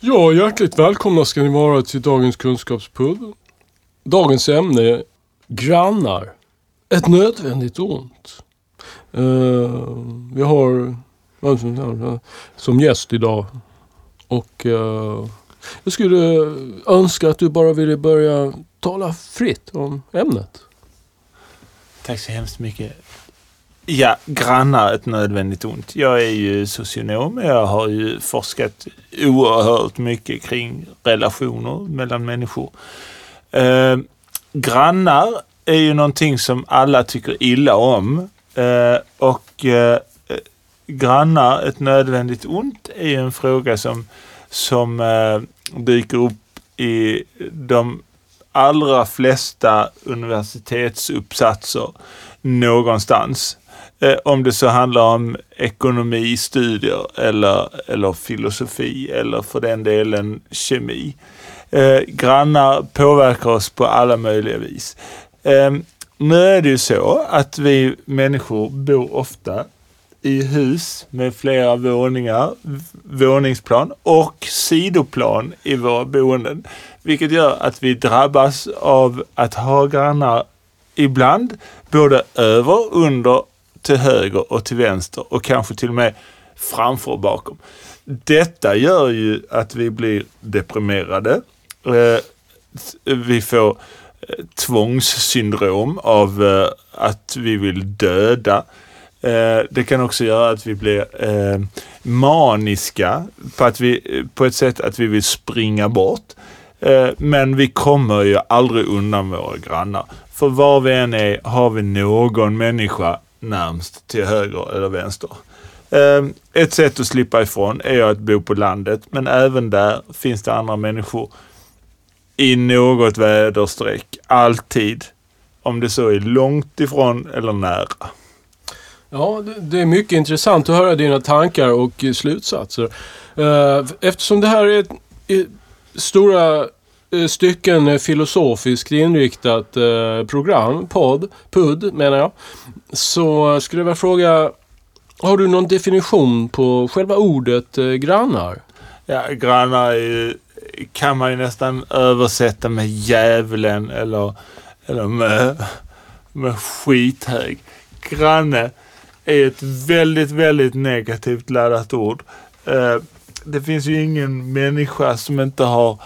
Ja, hjärtligt välkomna ska ni vara till dagens kunskapspub. Dagens ämne är grannar. Ett nödvändigt ont. Uh, vi har som gäst idag och uh, jag skulle önska att du bara ville börja tala fritt om ämnet. Tack så hemskt mycket. Ja, grannar ett nödvändigt ont. Jag är ju socionom. Jag har ju forskat oerhört mycket kring relationer mellan människor. Eh, grannar är ju någonting som alla tycker illa om. Eh, och eh, grannar, ett nödvändigt ont, är ju en fråga som, som eh, dyker upp i de allra flesta universitetsuppsatser någonstans. Eh, om det så handlar om ekonomistudier eller, eller filosofi eller för den delen kemi. Eh, grannar påverkar oss på alla möjliga vis. Eh, nu är det ju så att vi människor bor ofta i hus med flera våningar, våningsplan och sidoplan i våra boenden. Vilket gör att vi drabbas av att ha grannar ibland både över, under, till höger och till vänster och kanske till och med framför och bakom. Detta gör ju att vi blir deprimerade. Eh, vi får eh, tvångssyndrom av eh, att vi vill döda. Eh, det kan också göra att vi blir eh, maniska på, att vi, på ett sätt att vi vill springa bort. Eh, men vi kommer ju aldrig undan våra grannar. För var vi än är har vi någon människa närmst till höger eller vänster. Ett sätt att slippa ifrån är att bo på landet, men även där finns det andra människor i något väderstreck, alltid. Om det så är långt ifrån eller nära. Ja, det är mycket intressant att höra dina tankar och eh, slutsatser. Eh, eftersom det här är stora eh, stycken filosofiskt inriktat program, podd, pudd menar jag. Så skulle jag vilja fråga, har du någon definition på själva ordet grannar? Ja, grannar är, kan man ju nästan översätta med djävulen eller, eller med, med skithög. Granne är ett väldigt, väldigt negativt laddat ord. Eh, det finns ju ingen människa som inte har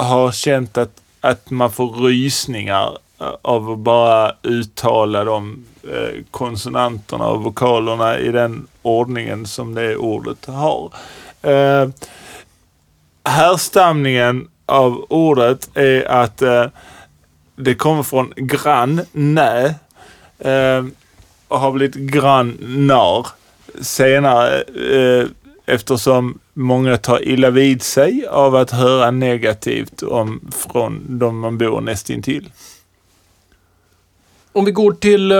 har känt att, att man får rysningar eh, av att bara uttala de eh, konsonanterna och vokalerna i den ordningen som det ordet har. Eh, härstamningen av ordet är att eh, det kommer från grann, nä, eh, har blivit grannar senare eh, eftersom många tar illa vid sig av att höra negativt om, från de man bor nästintill. Om vi går till eh,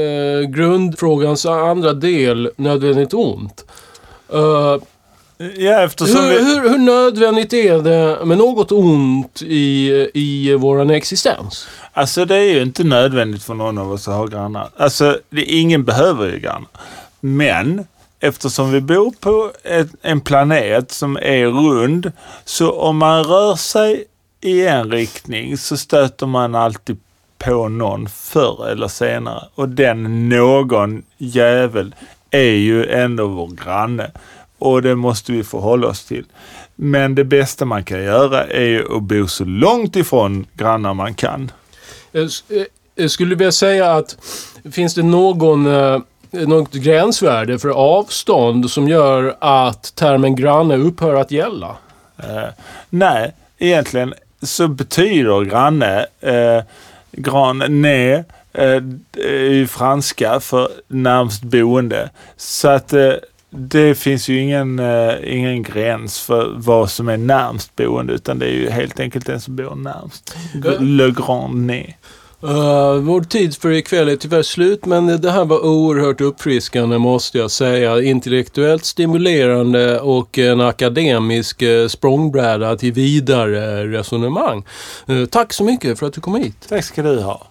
eh, grundfrågans andra del, nödvändigt ont. Uh, ja, eftersom hur, vi... hur, hur, nödvändigt är det med något ont i, i vår existens? Alltså det är ju inte nödvändigt för någon av oss att ha grannar. Alltså det, ingen behöver ju grannar. Men eftersom vi bor på ett, en planet som är rund, så om man rör sig i en riktning så stöter man alltid på någon förr eller senare. Och den någon jävel är ju ändå vår granne. Och det måste vi förhålla oss till. Men det bästa man kan göra är att bo så långt ifrån grannar man kan. Jag skulle vilja säga att finns det någon eh, något gränsvärde för avstånd som gör att termen granne upphör att gälla? Uh, nej, egentligen så betyder granne, uh, granne, uh, i franska för närmst boende. Så att det finns ju ingen, ingen gräns för vad som är närmst boende utan det är ju helt enkelt den som bor närmst. Le grand nez. Uh, vår tid för ikväll är tyvärr slut men det här var oerhört uppfriskande måste jag säga. Intellektuellt stimulerande och en akademisk uh, språngbräda till vidare resonemang. Uh, tack så mycket för att du kom hit. Tack ska du ha.